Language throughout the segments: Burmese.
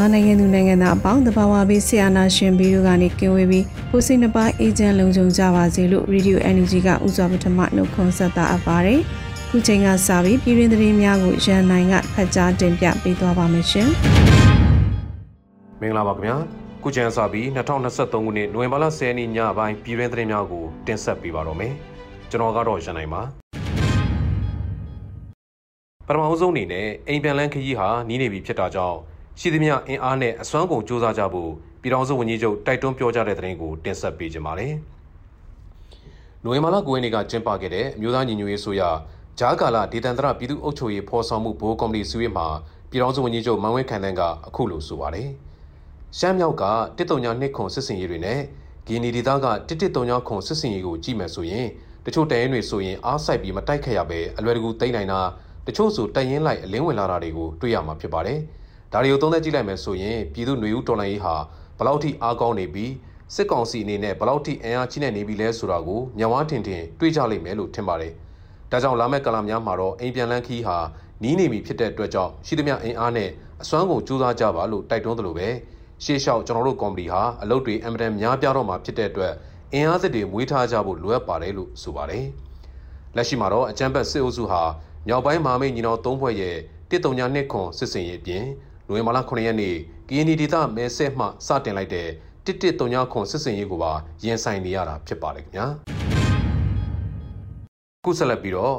မြန်မာနိုင်ငံသူနိုင်ငံသားအပေါင်းတဘာဝဘေးဆီယနာရှင်ဘီတို့ကနေကင်းဝေးပြီးကိုစိနှစ်ပါးအေဂျင့်လုံခြုံကြပါစေလို့ Radio Energy ကဥစွာပထမနှုတ်ခွန်းဆက်တာအပ်ပါတယ်။ခုချိန်ကစပြီးပြည်တွင်သတင်းများကိုရန်နိုင်ကဖတ်ကြားတင်ပြပေးသွားပါမယ်ရှင်။မင်္ဂလာပါခင်ဗျာ။ခုချိန်စပြီး2023ခုနှစ်နိုဝင်ဘာလ10ရက်နေ့ညပိုင်းပြည်တွင်သတင်းများကိုတင်ဆက်ပေးပါတော့မယ်။ကျွန်တော်ကတော့ရန်နိုင်ပါ။ပထမဆုံးအနေနဲ့အိမ်ပြန်လန်းခရီးဟာနီးနေပြီဖြစ်တာကြောင့် ရှိသမျှအင်အားနဲ့အစွမ်းကုန်စ조사ကြဖို့ပြည်ထောင်စုဝန်ကြီးချုပ်တိုက်တွန်းပြောကြားတဲ့သတင်းကိုတင်ဆက်ပေးကြပါမယ်။နိုဝင်ဘာလ9ရက်နေ့ကကျင်းပခဲ့တဲ့အမျိုးသားညီညွတ်ရေးဆိုရဂျားကာလာဒေသန္တရပြည်သူ့အုပ်ချုပ်ရေးဖော်ဆောင်မှုဘိုးကော်မတီစည်းဝေးမှာပြည်ထောင်စုဝန်ကြီးချုပ်မန်ဝင်းခိုင်တန်းကအခုလိုဆိုပါတယ်။ရှမ်းမြောက်ကတစ်တုံညာနှစ်ခွန်စစ်စင်ရေးတွေနဲ့ဂီနီဒေသကတစ်တစ်တုံညာခွန်စစ်စင်ရေးကိုကြည့်မယ်ဆိုရင်တချို့တရင်တွေဆိုရင်အားစိုက်ပြီးမတိုက်ခတ်ရပဲအလွယ်တကူသိမ်းနိုင်တာတချို့ဆိုတရင်လိုက်အလင်းဝင်လာတာတွေကိုတွေ့ရမှာဖြစ်ပါတယ်။ ဒါတွေကိုသုံးသပ်ကြည့်လိုက်မယ်ဆိုရင်ပြည်သူ့ຫນွေဦးတော်လှန်ရေးဟာဘလောက်ထိအားကောင်းနေပြီးစစ်ကောင်စီအနေနဲ့ဘလောက်ထိအင်အားကြီးနေနေပြီလဲဆိုတာကိုညဝါထင်ထင်တွေးကြလိမ့်မယ်လို့ထင်ပါတယ်။ဒါကြောင့်လာမယ့်ကာလများမှာတော့အိမ်ပြန်လန်းခီးဟာနီးနေပြီဖြစ်တဲ့အတွက်ကြောင့်ရှိသမျှအင်အားနဲ့အစွမ်းကုန်ကြိုးစားကြပါလို့တိုက်တွန်းသလိုပဲရှေ့လျှောက်ကျွန်တော်တို့ကော်မတီဟာအလုပ်တွေအင်မတန်များပြားတော့မှာဖြစ်တဲ့အတွက်အင်အားစစ်တွေမွေးထားကြဖို့လိုအပ်ပါတယ်လို့ဆိုပါတယ်။လက်ရှိမှာတော့အကြမ်းဖက်စစ်အုပ်စုဟာမြောက်ပိုင်းမဟာမိတ်ညီနောင်သုံးဖွဲ့ရဲ့တစ်တုံညာနှစ်ခွန်စစ်စင်ရေးအပြင် နိုဝင်ဘာလ9ရက်နေ့ကရင်ဒေသမဲဆဲမှစတင်လိုက်တဲ့တစ်တစ်တုံညာခွန်စစ်စင်ရေးကိုပါရင်ဆိုင်နေရတာဖြစ်ပါတယ်ခင်ဗျာခုဆက်လက်ပြီးတော့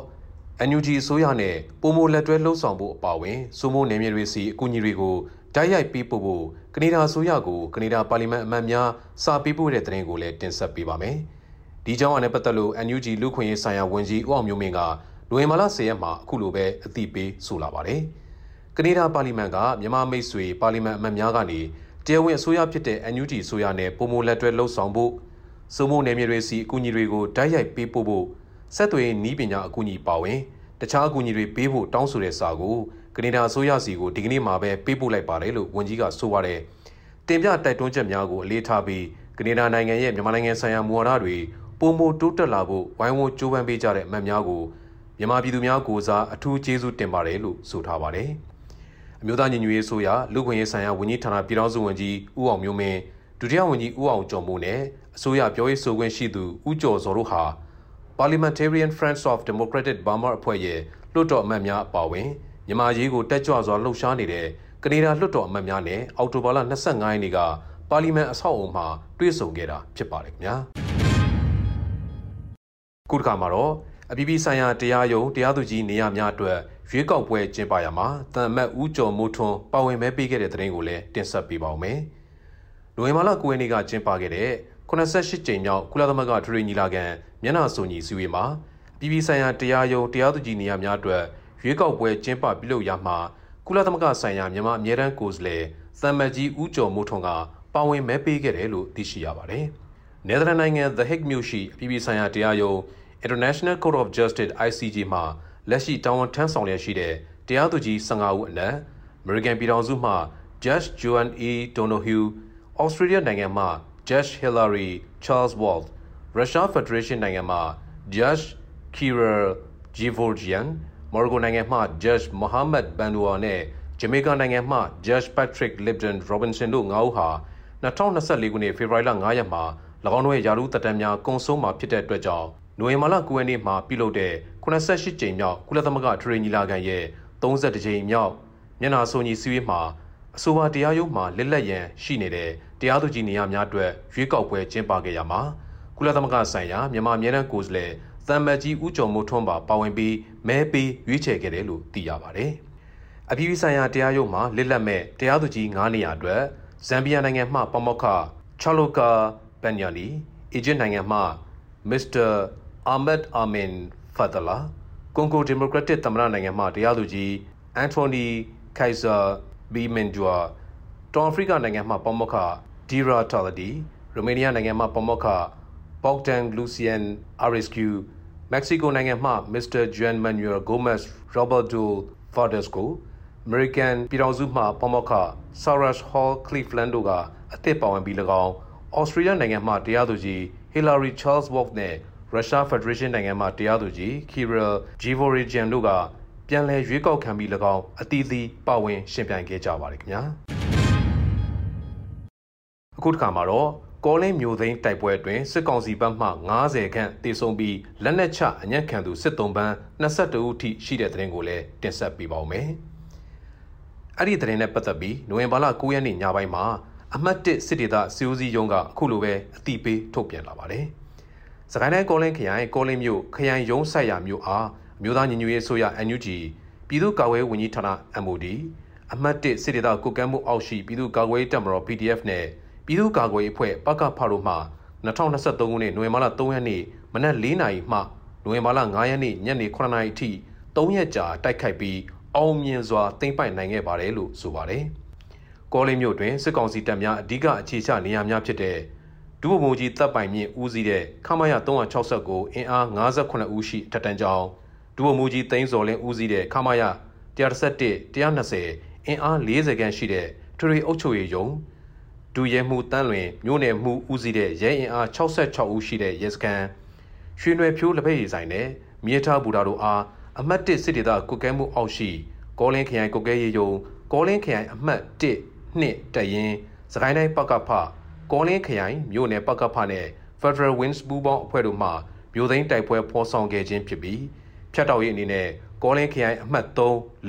NUG အစိုးရနဲ့ပုံမလက်တွဲလှုပ်ဆောင်ဖို့အပါအဝင်စုမိုးနယ်မြေတွေစီအကူအညီတွေကိုတိုက်ရိုက်ပေးပို့ဖို့ကနေဒါအစိုးရကိုကနေဒါပါလီမန်အမတ်များစာပေးပို့တဲ့သတင်းကိုလည်းတင်ဆက်ပေးပါမယ်။ဒီကြောင်းနဲ့ပတ်သက်လို့ NUG လူခွင့်ရေးဆိုင်ရာဝန်ကြီးဦးအောင်မျိုးမင်းကနိုဝင်ဘာလ10ရက်မှာအခုလိုပဲအသိပေးဆိုလာပါတယ်။ ကနေဒါပါလီမန်ကမြန်မာမိတ်ဆွေပါလီမန်အမတ်များကနေတရားဝင်အစိုးရဖြစ်တဲ့ NUG အစိုးရနဲ့ပုံမလက်တွဲလှုပ်ဆောင်ဖို့စုံမနယ်မြေတွေစီအကူအညီတွေကိုတိုက်ရိုက်ပေးပို့ဖို့ဆက်သွယ်နီးပညာအကူအညီပါဝင်တခြားအကူအညီတွေပေးဖို့တောင်းဆိုတဲ့စာကိုကနေဒါအစိုးရစီကိုဒီကနေ့မှာပဲပေးပို့လိုက်ပါတယ်လို့ဝန်ကြီးကဆိုပါတယ်တင်ပြတိုက်တွန်းချက်များကိုအလေးထားပြီးကနေဒါနိုင်ငံရဲ့မြန်မာနိုင်ငံဆိုင်ရာမူဝါဒတွေပုံမတိုးတက်လာဖို့ဝိုင်းဝန်းကြိုးပမ်းပေးကြတဲ့အမတ်များကိုမြန်မာပြည်သူများကိုစားအထူးကျေးဇူးတင်ပါတယ်လို့ဆိုထားပါတယ်။ အမျိုးသားညီညွတ်ရေးဆိုရာလူခွင့်ရေးဆိုင်ရာဝန်ကြီးဌာနပြည်ထောင်စုဝန်ကြီးဦးအောင်မျိုးမင်းဒုတိယဝန်ကြီးဦးအောင်ကျော်မိုးနဲ့အစိုးရပြောရေးဆိုခွင့်ရှိသူဦးကျော်စောတို့ဟာ Parliamentarian Friends of Democratic Burma အဖွဲ့ရဲ့လွှတ်တော်အမတ်များအပါအဝင်မြန်မာရေးကိုတက်ကြွစွာလှုပ်ရှားနေတဲ့ကနေဒါလွှတ်တော်အမတ်များနဲ့အောက်တိုဘာလ25ရက်နေ့ကပါလီမန်အဆောက်အုံမှာတွေ့ဆုံခဲ့တာဖြစ်ပါတယ်ခင်ဗျာခုတစ်ခါမှာတော့အပြည်ပြည်ဆိုင်ရာတရားရုံးတရားသူကြီးနေရာများအတွက် ရွေးကောက်ပွဲကျင်းပရမှာတန်မတ်ဦးကျော်မိုးထွန်းပါဝင်မဲပေးခဲ့တဲ့သတင်းကိုလည်းတင်ဆက်ပေးပါောင်းမယ်။နိုဝင်ဘာလ9ရက်နေ့ကကျင်းပခဲ့တဲ့88ကြိမ်မြောက်ကုလသမဂ္ဂထရီညီလာခံမျက်နှာစုံညီစည်းဝေးမှာပြည်ပဆိုင်ရာတရားရုံးတရားသူကြီးနေရာများအတွက်ရွေးကောက်ပွဲကျင်းပပြုလုပ်ရမှာကုလသမဂ္ဂဆိုင်ရာမြန်မာအမြဲတမ်းကိုယ်စားလှယ်သံမတ်ကြီးဦးကျော်မိုးထွန်းကပါဝင်မဲပေးခဲ့တယ်လို့သိရှိရပါတယ်။နယ်သာလန်နိုင်ငံ The Hague မြို့ရှိအပြည်ပြည်ဆိုင်ရာတရားရုံး International Court of Justice ICJ မှာ လက်ရှိတာဝန်ထမ်းဆောင်လျက်ရှိတဲ့တရားသူကြီး15ဦးအနက် American ပြည်ထောင်စုမှ Judge Joan E. Donohue, Australia နိုင်ငံမှ Judge Hillary Charles Walt, Russia Federation နိုင်ငံမှ Judge Kirill Gevorgian, Morocco နိုင်ငံမှ Judge Mohammed Bandoua နဲ့ Jamaica နိုင်ငံမှ Judge Patrick Lipton Robinson တို့9ဦးဟာ2024ခုနှစ်ဖေဖော်ဝါရီလ9ရက်မှာ၎င်းတို့ရဲ့ယာရုတက်တမ်းများကုံဆုံးမှာဖြစ်တဲ့အတွက်ကြောင့်နိုဝင်ဘာလ9ရက်နေ့မှာပြုလုပ်တဲ့ 88ကြိမ်မြောက်ကုလသမဂ္ဂထရေးညီလာခံရဲ့32ကြိမ်မြောက်မျက်နှာစုံညီစည်းဝေးမှာအဆိုပါတရားရုံးမှာလက်လက်ရန်ရှိနေတဲ့တရားသူကြီးနေရာများအတွက်ရွေးကောက်ပွဲကျင်းပခဲ့ရမှာကုလသမဂ္ဂဆိုင်ရာမြန်မာအမြဲတမ်းကိုယ်စားလှယ်သံမတ်ကြီးဦးကျော်မိုးထွန်းပါပါဝင်ပြီးမဲပေးရွေးချယ်ခဲ့တယ်လို့သိရပါတယ်။အပြည်ပြည်ဆိုင်ရာတရားရုံးမှာလက်လက်မဲ့တရားသူကြီး9နေရာအတွက်ဇမ်ဘီယာနိုင်ငံမှပမောက္ခချာလိုကာဘန်ယာနီအီဂျစ်နိုင်ငံမှမစ္စတာအာမက်အာမင် ဖတ်တလာကွန်ဂိုဒီမိုကရက်တစ်သမ္မတနိုင်ငံမှတရားသူကြီးအန်တိုနီခိုင်ဆာဘီမင်ဂျွာတောင်အာဖရိကနိုင်ငံမှပမောက္ခဒီရာတာလဒီရိုမေးနီးယားနိုင်ငံမှပမောက္ခဘောက်တန်လူစီယန်အာရစ်ကျူမက္ကဆီကိုနိုင်ငံမှမစ္စတာဂျွန်မန်နျူယ်ဂိုမက်စ်ရောဘတ်ဒိုဖာဒက်စကိုအမေရိကန်ပြည်ထောင်စုမှပမောက္ခဆာရက်ဟောလ်ကလီဖလန်တို့ကအသစ်ပါဝင်ပြီး၎င်းဩစတြေးလျနိုင်ငံမှတရားသူကြီးဟီလာရီချားလ်စ်ဝေါ့နဲ့ ရုရှားဖက်ဒရေးရှင်းနိုင်ငံမှတရားသူကြီးခီရယ်ဂျီဗိုရီဂျန်တို့ကပြန်လည်ရွေးကောက်ခံပြီး၎င်းအသီးသီးပါဝင်ရှင်ပြိုင်ခဲ့ကြပါတယ်ခင်ဗျာအခုတစ်ခါမှာတော့ကောလင်းမျိုးသိန်းတိုက်ပွဲအတွင်းစစ်ကောင်စီဘက်မှ90ခန့်တေဆုံးပြီးလက်နက်ချအညံ့ခံသူစစ်တုံးပန်း22ဦးထိရှိတဲ့တဲ့ရင်ကိုလည်းတင်ဆက်ပေးပါဦးမယ်။အဲ့ဒီတဲ့ရင်နဲ့ပတ်သက်ပြီးနိုဝင်ဘာလ9ရက်နေ့ညပိုင်းမှာအမှတ်1စစ်ဒေသစီဦးစီးရုံးကအခုလိုပဲအတိပေးထုတ်ပြန်လာပါတယ်။ စကိုင်းတိုင်းကောလင်းခရိုင်ကောလင်းမြို့ခရိုင်ရုံးဆိုင်ရာမြို့အားအမျိုးသားညီညွတ်ရေးဆိုရ NUG ပြည်သူ့ကာကွယ်ဝန်ကြီးဌာန MOD အမှတ်1စစ်ဒေသကုကမ်းမှုအောက်ရှိပြည်သူ့ကာကွယ်ရေးတပ်မတော် PDF နဲ့ပြည်သူ့ကာကွယ်ရေးအဖွဲ့ပကဖတို့မှ2023ခုနှစ်နိုဝင်ဘာလ3ရက်နေ့မနက်4နာရီမှနိုဝင်ဘာလ9ရက်နေ့ညနေ9နာရီအထိ3ရက်ကြာတိုက်ခိုက်ပြီးအောင်မြင်စွာသိမ်းပိုက်နိုင်ခဲ့ပါတယ်လို့ဆိုပါတယ်။ကောလင်းမြို့တွင်စစ်ကောင်စီတပ်များအဓိကအခြေချနေရာများဖြစ်တဲ့ ဒုဗိုလ်မှူးကြီးတပ်ပိုင်မြင့်ဦးစီးတဲ့ခမရ369အင်အား58ဦးရှိထက်တန်းကြောင်းဒုဗိုလ်မှူးကြီးသိန်းစော်လင်းဦးစီးတဲ့ခမရ131 120အင်အား40ခန့်ရှိတဲ့ထွေအုပ်ချုပ်ရေးယုံဒူရဲမှုတန်းလွင်မြို့နယ်မှုဦးစီးတဲ့ရဲအင်အား66ဦးရှိတဲ့ရဲစခန်းရွှေနွယ်ဖြိုးလက်ဖက်ရည်ဆိုင်နဲ့မြေထားဘူတာတို့အားအမှတ်1စစ်ဒေသကုကဲမှုအောက်ရှိကောလင်းခရိုင်ကုကဲရေးယုံကောလင်းခရိုင်အမှတ်1 2တရင်စကိုင်းတိုင်းပကဖ ကောလင်းခရိုင်မြို့နယ်ပကဖနဲ့ Federal Wings ပူးပေါင်းအဖွဲ့တို့မှမြို့သိမ်းတိုက်ပွဲဖော်ဆောင်ခဲ့ခြင်းဖြစ်ပြီးဖြတ်တော်ရေးအနေနဲ့ကောလင်းခရိုင်အမှတ်3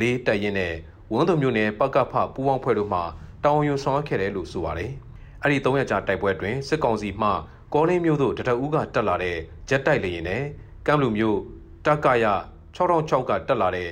4တရင်နဲ့ဝန်းသူမြို့နယ်ပကဖပူးပေါင်းအဖွဲ့တို့မှတောင်းယူဆောင်ခဲ့တယ်လို့ဆိုပါတယ်။အဲ့ဒီ၃ရက်ကြာတိုက်ပွဲတွင်စစ်ကောင်စီမှကောလင်းမြို့သို့တထဦးကတက်လာတဲ့ဂျက်တိုက်လေယာဉ်နဲ့ကမ်လူမြို့တက္ကရ6006ကတက်လာတဲ့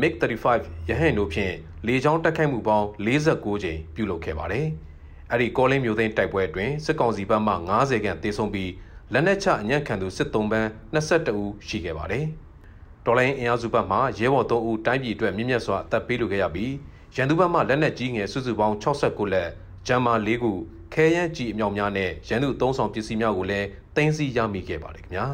MiG-35 ရဟန်တို့ဖြင့်လေကြောင်းတိုက်ခိုက်မှုပေါင်း46ကြိမ်ပြုလုပ်ခဲ့ပါတယ်။ အဲ့ဒီကောလင်းမြို့သိမ်းတိုက်ပွဲတွင်စစ်ကောင်စီဘက်မှ90ခန့်သေဆုံးပြီးလက်နက်ချအညံ့ခံသူစစ်သုံးပန်း22ဦးရှိခဲ့ပါတယ်။ဒေါ်လာအင်အားစုဘက်မှရဲဘော်3ဦးတိုင်းပြည်အတွက်မြင့်မြတ်စွာအသက်ပေးလိုခဲ့ရပြီးရန်သူဘက်မှလက်နက်ကြီးငယ်စုစုပေါင်း69လက်ဂျမ်မာ၄ခုခဲယမ်းကြီးအမြောက်များနဲ့ရန်သူသုံးဆောင်ပစ္စည်းများကိုလည်းတင်စီရမိခဲ့ပါတယ်ခင်ဗျာ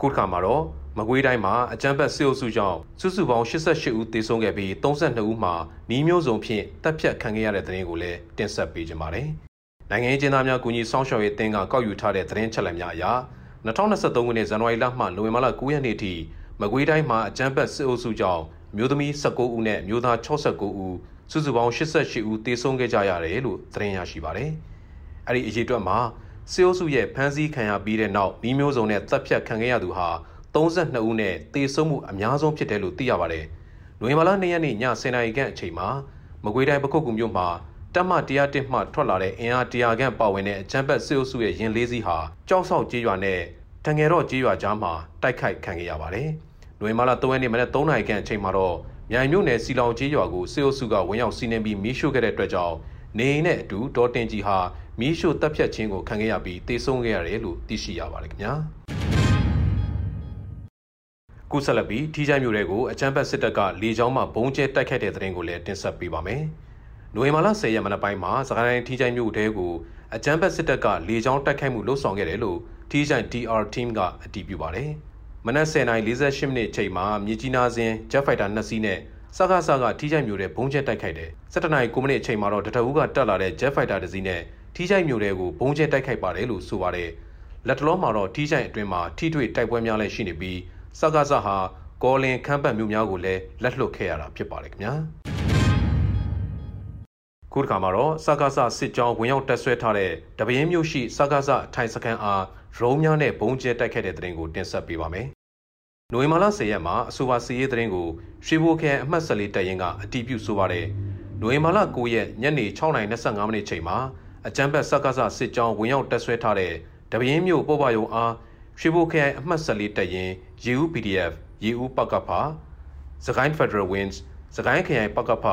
ခုတစ်ခါမှာတော့ မကွေးတိုင်းမှာအကြမ်းဖက်စစ်အုပ်စုကြောင့်စုစုပေါင်း88ဦးသေဆုံးခဲ့ပြီး32ဦးမှာနီးမျိုးစုံဖြင့်တပ်ဖြတ်ခံခဲ့ရတဲ့တဲ့ရင်ကိုလည်းတင်ဆက်ပေးကြပါမယ်နိုင်ငံရေးကျင်းသားများကူညီဆောင်ရှောက်ရေးတင်းကကောက်ယူထားတဲ့သတင်းချက်လက်များအရ2023ခုနှစ်ဇန်နဝါရီလမှနိုဝင်ဘာလ9ရက်နေ့ထိမကွေးတိုင်းမှာအကြမ်းဖက်စစ်အုပ်စုကြောင့်မျိုးသမီး19ဦးနဲ့မျိုးသား69ဦးစုစုပေါင်း88ဦးသေဆုံးခဲ့ကြရတယ်လို့သတင်းရရှိပါတယ်။အဲ့ဒီအရေးအတွက်မှာစစ်အုပ်စုရဲ့ဖမ်းဆီးခံရပြီးတဲ့နောက်မိမျိုးစုံနဲ့တပ်ဖြတ်ခံခဲ့ရသူဟာ 32ဦးနဲ့သေဆုံးမှုအများဆုံးဖြစ်တယ်လို့သိရပါတယ်။နိုဝင်ဘာလ2ရက်နေ့ည10:00နာရီခန့်အချိန်မှာမကွေးတိုင်းပခုတ်ကူမြို့မှာတပ်မတရားတစ်မှထွက်လာတဲ့အင်အားတရားခန့်ပါဝင်တဲ့အကြမ်းဖက်စစ်အုပ်စုရဲ့ရင်လေးစီးဟာကြောက်ဆောက်ကြေးရွာနဲ့တငယ်တော့ကြေးရွာကြားမှာတိုက်ခိုက်ခံခဲ့ရပါတယ်။နိုဝင်ဘာလ3ရက်နေ့မနက်3နာရီခန့်အချိန်မှာတော့မြိုင်မြို့နယ်စီလောင်ကျေးရွာကိုစစ်အုပ်စုကဝင်ရောက်စီးနင်းပြီးမီးရှို့ခဲ့တဲ့အတွက်ကြောင့်နေအိမ်နဲ့အတူဒေါ်တင်ကြီးဟာမီးရှို့တပ်ဖြတ်ခြင်းကိုခံခဲ့ရပြီးတေဆုံးခဲ့ရတယ်လို့သိရှိရပါတယ်ခင်ဗျာ ကုဆလပီထီချိုင်းမြို့တွေကိုအချမ်းဘတ်စစ်တပ်ကလေကြောင်းမှဘုံကျဲတိုက်ခိုက်တဲ့တဲ့ရင်ကိုလည်းတင်ဆက်ပေးပါမယ်။နိုဝင်ဘာလ10ရက်မနက်ပိုင်းမှာစကိုင်းတိုင်းထီချိုင်းမြို့တဲကိုအချမ်းဘတ်စစ်တပ်ကလေကြောင်းတိုက်ခိုက်မှုလှုပ်ဆောင်ခဲ့တယ်လို့ထီချိုင်း DR team ကအတည်ပြုပါတယ်။မနက်10:48မိနစ်အချိန်မှာမြေကြီးနားစဉ် Jet Fighter 2စီးနဲ့စကားစကားထိချိုက်မျိုးတဲ့ဘုံကျက်တိုက်ခိုက်တယ်။17:9မိနစ်အချိန်မှာတော့တထဦးကတက်လာတဲ့ Jet Fighter တစ်စီးနဲ့ထိချိုက်မျိုးတဲ့ကိုဘုံကျက်တိုက်ခိုက်ပါတယ်လို့ဆိုပါတယ်။လက်တလုံးမှာတော့ထိချိုက်အတွင်းမှာထိတွေ့တိုက်ပွဲများလည်းရှိနေပြီး စကားစဟာကောလင်ခမ်းပတ်မျိုးများကိုလည်းလက်လွတ်ခဲ့ရတာဖြစ်ပါတယ်ခင်ဗျာ။ခုတစ်ခါမှာတော့စကားစစစ်ကြောင်းဝင်ရောက်တက်ဆွဲထားတဲ့တပင်းမျိုးရှိစကားစထိုင်စခန်းအားဒရုန်းများနဲ့ဘုံကျဲတိုက်ခတ်တဲ့တဲ့ရင်ကိုတင်ဆက်ပေးပါမယ်။နိုဝင်ဘာလ10ရက်မှာအဆိုပါစီးရေးတဲ့ရင်ကိုရွှေဘိုခရိုင်အမှတ်14တပ်ရင်းကအတီးပြုဆိုပါတယ်။နိုဝင်ဘာလ9ရက်ညနေ6:25မိနစ်ချိန်မှာအကြမ်းဖက်စက္ကစစစ်ကြောင်းဝင်ရောက်တက်ဆွဲထားတဲ့တပင်းမြို့ပေါ်ပါယုံအား ရွှေဘိုခရိုင်အမှတ်14တပ်ရင်း EU PDF ရေဦးပကဖစကိုင်း Federal Winds စကိုင်းခရိုင်ပကဖ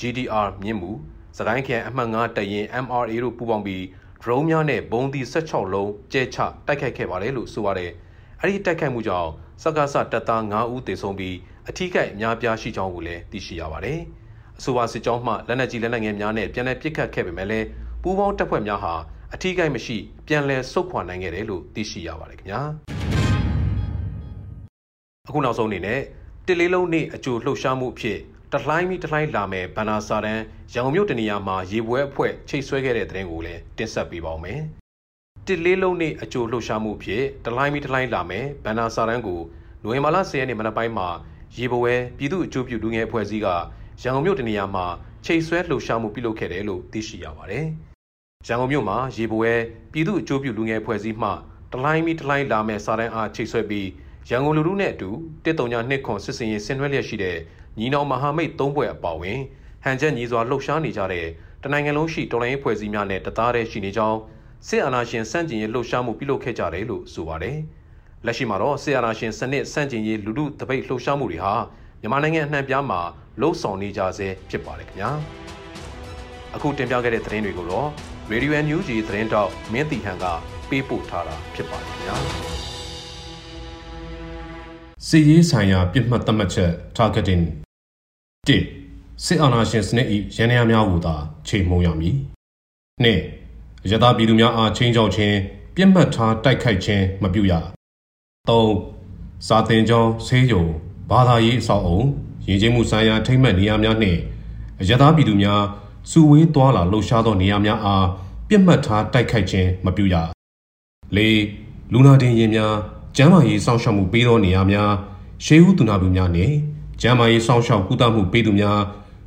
GDR မြင့်မှုစကိုင်းခရိုင်အမှတ်9တပ်ရင်း MRA တို့ပူးပေါင်းပြီးဒရုန်းများနဲ့ဘုံသီး16လုံးကျဲချတိုက်ခိုက်ခဲ့ပါတယ်လို့ဆိုပါတယ်။အဲဒီတိုက်ခိုက်မှုကြောင့်စက္ကစတပ်သား9ဦးသေဆုံးပြီးအထူးကိအများပြားရှိကြောင်းကိုလည်းသိရှိရပါတယ်။အဆိုပါစစ်ကြောင်းမှလက်နက်ကြီးလက်နက်ငယ်များနဲ့ပြန်လည်ပစ်ခတ်ခဲ့ပေမဲ့လည်းပူးပေါင်းတပ်ဖွဲ့များဟာ အထူးကိမရှိ ပြန်လည်ဆုတ်ခွာနိုင်ခဲ့တယ်လို့သိရှိရပါတယ်ခင်ဗျာ။အခုနောက်ဆုံးအနေနဲ့တစ်လေးလုံးနေ့အကျိုးလှုပ်ရှားမှုအဖြစ်တလှိုင်းပြီးတလှိုင်းလာမယ်ဘန္နာစာတန်းရန်ကုန်မြို့တနေရာမှာရေပွဲအဖွဲ့ချိတ်ဆွဲခဲ့တဲ့တဲ့ရင်ကိုလည်းတင်ဆက်ပေးပါောင်းမယ်။တစ်လေးလုံးနေ့အကျိုးလှုပ်ရှားမှုဖြစ်တလှိုင်းပြီးတလှိုင်းလာမယ်ဘန္နာစာတန်းကိုနိုဝင်ဘာလ10ရက်နေ့မနက်ပိုင်းမှာရေပွဲပြည်သူ့အကျိုးပြုလူငယ်အဖွဲ့အစည်းကရန်ကုန်မြို့တနေရာမှာချိတ်ဆွဲလှုပ်ရှားမှုပြုလုပ်ခဲ့တယ်လို့သိရှိရပါတယ်။ ရန်ကုန်မြို့မှာရေပွဲပြည်သူ့အကျိုးပြုလူငယ်အဖွဲ့အစည်းမှတလှိုင်းပြီးတလှိုင်းလာမယ်စာတန်းအားချိတ်ဆွဲပြီးရန်ကုန်လူထုနဲ့အတူတစ်တုံညာနှစ်ခွန်စစ်စင်ရေးဆင်နွှဲလျက်ရှိတဲ့ညီနောင်မဟာမိတ်သုံးဘွဲ့အပါအဝင်ဟန်ချက်ညီစွာလှုပ်ရှားနေကြတဲ့တနိုင်ငံလုံးရှိတော်လှန်ရေးဖွဲ့စည်းများနဲ့တသားတည်းရှိနေကြောင်းစစ်အာဏာရှင်စန့်ကျင်ရေးလှုပ်ရှားမှုပြုလုပ်ခဲ့ကြတယ်လို့ဆိုပါတယ်။လက်ရှိမှာတော့စစ်အာဏာရှင်စနစ်စန့်ကျင်ရေးလူထုတပိတ်လှုပ်ရှားမှုတွေဟာမြန်မာနိုင်ငံအနှံ့ပြားမှာလှုပ်ဆောင်နေကြဆဲဖြစ်ပါတယ်ခင်ဗျာ။အခုတင်ပြခဲ့တဲ့သတင်းတွေကိုတော့ Radio NUG သတင်းတောက်မင်းတီဟန်ကပေးပို့ထားတာဖြစ်ပါတယ်ခင်ဗျာ။စီရေးဆိုင်ရာပြစ်မှတ်သတ်မှတ်ချက် targeting 1စစ်အာဏာရှင်စနစ်၏ရန်ရာများကိုသာချိန်မှုံရမည်2ရသပြည်သူများအားချင်းချောက်ခြင်းပြစ်မှတ်ထားတိုက်ခိုက်ခြင်းမပြုရ3စာသင်ကျောင်းဆေးရုံဘာသာရေးအဆောက်အုံရည်ကျင်းမှုဆိုင်ရာထိမ့်မှတ်နေရာများနှင့်ရသပြည်သူများ စုဝေးသွားလာလှုပ်ရှားသောနေရာများအားပြစ်မှတ်ထားတိုက်ခိုက်ခြင်းမပြုရ၄လူနာတင်ရင်များကျန်းမာရေးစောင့်ရှောက်မှုပေးသောနေရာများရှေးဦးသူနာပြုများနှင့်ကျန်းမာရေးစောင့်ရှောက်ကုသမှုပေးသူများ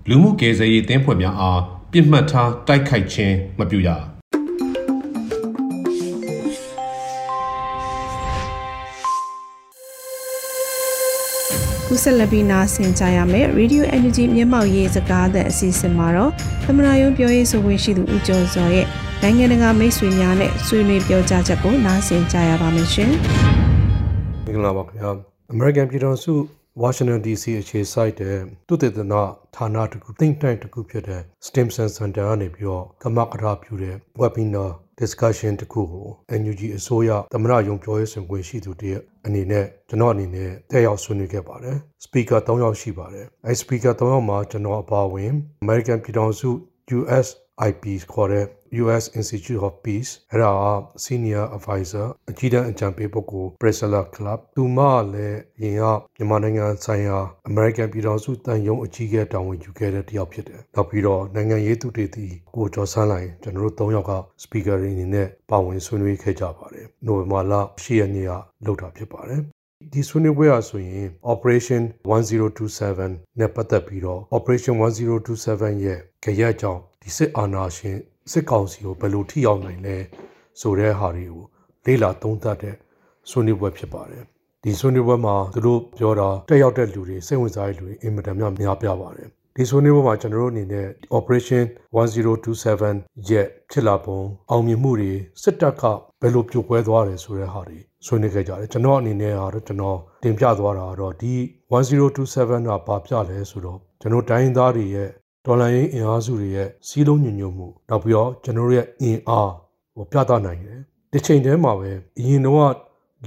လူမှုကယ်ဆယ်ရေးတင်းဖွဲ့များအားပြစ်မှတ်ထားတိုက်ခိုက်ခြင်းမပြုရ ခုဆက်လက်ပြီးနားဆင်ကြရမယ် Radio Energy မျက်မှောက်ရေးစကားတဲ့အစီအစဉ်မှာတော့သမနာယုံပြောရေးဆိုခွင့်ရှိသူဦးကျော်စောရဲ့နိုင်ငံတကာမိတ်ဆွေများနဲ့ဆွေးနွေးပြောကြားချက်ကိုနားဆင်ကြရပါမယ်ရှင်။မင်္ဂလာပါခင်ဗျာ။ American ပြည်တော်စုဝါရှင်တန် DC အခြေစိုက်တဲ့သုတေသနဌာနတခု think tank တခုဖြစ်တဲ့ Stimson Center ကနေပြီးတော့ကမကထာပြုတဲ့ webinar discussion တခုကို NUG အစိုးရသမရယုံပြောရေးဆိုခွင့်ရှိသူတည်းအနေနဲ့ကျွန်တော်အနေနဲ့တက်ရောက်ဆွေးနွေးခဲ့ပါတယ်။ speaker 3ယောက်ရှိပါတယ်။အဲ speaker 3ယောက်မှာကျွန်တော်အပါအဝင် American ပြည်ထောင်စု US IP ခေါ်တဲ့ US Institute of Peace အဲ့ဒါ Senior Advisor အကြီးတန်းအကြံပေးပုဂ္ဂိုလ် Priscilla Club သူမလည်းရင်ကမြန်မာနိုင်ငံဆိုင်ရာ American ပြည်ထောင်စုတန်ယုံအကြီးအကဲတာဝန်ယူခဲ့တဲ့တယောက်ဖြစ်တယ်။နောက်ပြီးတော့နိုင်ငံရေးသူတေသီကိုကျော်ဆန်းလိုင်ကျွန်တော်တို့၃ယောက်က speaker တွေအနေနဲ့ပါဝင်ဆွေးနွေးခဲ့ကြပါတယ်။နိုဝင်ဘာလ10ရက်နေ့ကလုပ်တာဖြစ်ပါတယ်။ဒီဆွေးနွေးပွဲအဆိုရင် Operation 1027နဲ့ပတ်သက်ပြီးတော့ Operation 1027ရဲ့ကြရက်ကြောင့်ဒီစစ်အာဏာရှင် စစ်ကောင်စီကိုဘယ်လိုထိရောက်နိုင်လဲဆိုတဲ့ဟာတွေကိုလေ့လာသုံးသပ်တဲ့ဆွေးနွေးပွဲဖြစ်ပါတယ်ဒီဆွေးနွေးပွဲမှာသူတို့ပြောတာတက်ရောက်တဲ့လူတွေစိတ်ဝင်စားတဲ့လူတွေအင်မတန်များများပြပါတယ်ဒီဆွေးနွေးပွဲမှာကျွန်တော်တို့အနေနဲ့ Operation 1027ရဲ့ဖြစ်လာပုံအောင်မြင်မှုတွေစစ်တပ်ကဘယ်လိုပြိုကွဲသွားတယ်ဆိုတဲ့ဟာတွေဆွေးနွေးခဲ့ကြတယ်ကျွန်တော်အနေနဲ့ကတော့ကျွန်တော်တင်ပြသွားတာကတော့ဒီ1027ကဘာပြလဲဆိုတော့ကျွန်တော်တိုင်းသားတွေရဲ့ ဒေါ်လာရင်းအင်အားစုတွေရဲ့စီးလုံးညွညွတ်မှုနောက်ပြီးတော့ကျွန်တော်တို့ရဲ့အင်အားကိုပြသနိုင်တယ်ဒီချိန်တည်းမှာပဲအရင်တော့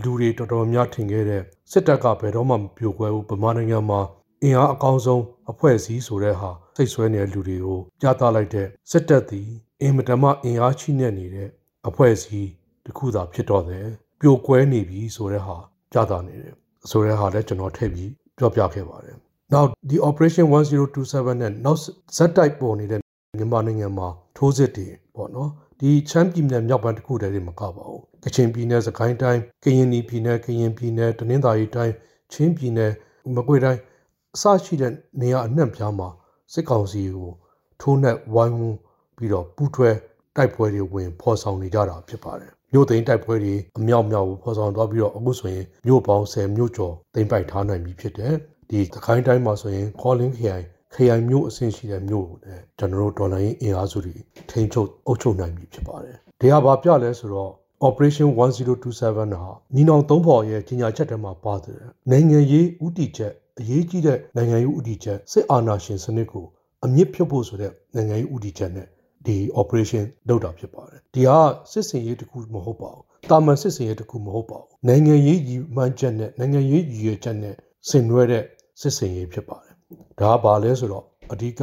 လူတွေတော်တော်များထင်ခဲ့တဲ့စစ်တပ်ကဘယ်တော့မှမပြိုကွဲဘူးဗမာနိုင်ငံမှာအင်အားအကောင်းဆုံးအဖွဲ့အစည်းဆိုတဲ့ဟာစိတ်ဆွဲနေတဲ့လူတွေကိုပြသလိုက်တဲ့စစ်တပ်သည်အင်မတန်မှအင်အားချိနဲ့နေတဲ့အဖွဲ့အစည်းတစ်ခုသာဖြစ်တော့တယ်ပြိုကွဲနေပြီဆိုတဲ့ဟာပြသနေတယ်ဆိုတဲ့ဟာလည်းကျွန်တော်ထည့်ပြီးပြောပြခဲ့ပါတယ် နောက်ဒီ operation 1027နဲ့နောက်ဇက်တိုက်ပေါ်နေတဲ့မြန်မာနိုင်ငံမှာထိုးစစ်တွေပေါ့နော်ဒီချမ်းပြည်နယ်မြောက်ပိုင်းတစ်ခုတည်းတွေမကပါဘူးကချင်ပြည်နယ်စကိုင်းတိုင်းကရင်ပြည်နယ်ကရင်ပြည်နယ်တနင်္သာရီတိုင်းချင်းပြည်နယ်မကွေးတိုင်းအစရှိတဲ့နေရာအနှံ့ပြားမှာစစ်ကောင်စီကိုထိုးနှက်ဝိုင်းဝန်းပြီးတော့ပူးထွဲတိုက်ပွဲတွေဝင်ဖော်ဆောင်နေကြတာဖြစ်ပါတယ်မြို့သိမ်းတိုက်ပွဲတွေအမြောက်မြောက်ကိုဖော်ဆောင်သွားပြီးတော့အခုဆိုရင်မြို့ပေါင်း10မြို့ကျော်သိမ်းပိုက်ထားနိုင်ပြီဖြစ်တယ် ဒီသခိုင်းတိုင်းမှာဆိုရင်ခေါ်လင်းခရိုင်ခရိုင်မြို့အဆင့်ရှိတဲ့မြို့ကိုလည်းကျွန်တော်တို့ဒေါ်လာရင်းအင်အားစုတွေထိန်းချုပ်အုပ်ချုပ်နိုင်ပြီဖြစ်ပါတယ်ဒီဟာဘာပြလဲဆိုတော့ Operation 1027ဟာညီနောင်သုံးဖော်ရဲ့ကြီးညာချက်ထဲမှာပါတယ်နိုင်ငံရေးဥတီချက်အရေးကြီးတဲ့နိုင်ငံရေးဥတီချက်စစ်အာဏာရှင်စနစ်ကိုအမြင့်ဖြုတ်ဖို့ဆိုတဲ့နိုင်ငံရေးဥတီချက်နဲ့ဒီ operation လုပ်တာဖြစ်ပါတယ်ဒီဟာစစ်စင်ရေးတစ်ခုမဟုတ်ပါဘူးတာမန်စစ်စင်ရေးတစ်ခုမဟုတ်ပါဘူးနိုင်ငံရေးရည်မှန်းချက်နဲ့နိုင်ငံရေးရည်ရွယ်ချက်နဲ့ဆင်နွှဲတဲ့ စစ်စင်ရေးဖြစ်ပါတယ်ဒါကဘာလဲဆိုတော့အဓိကက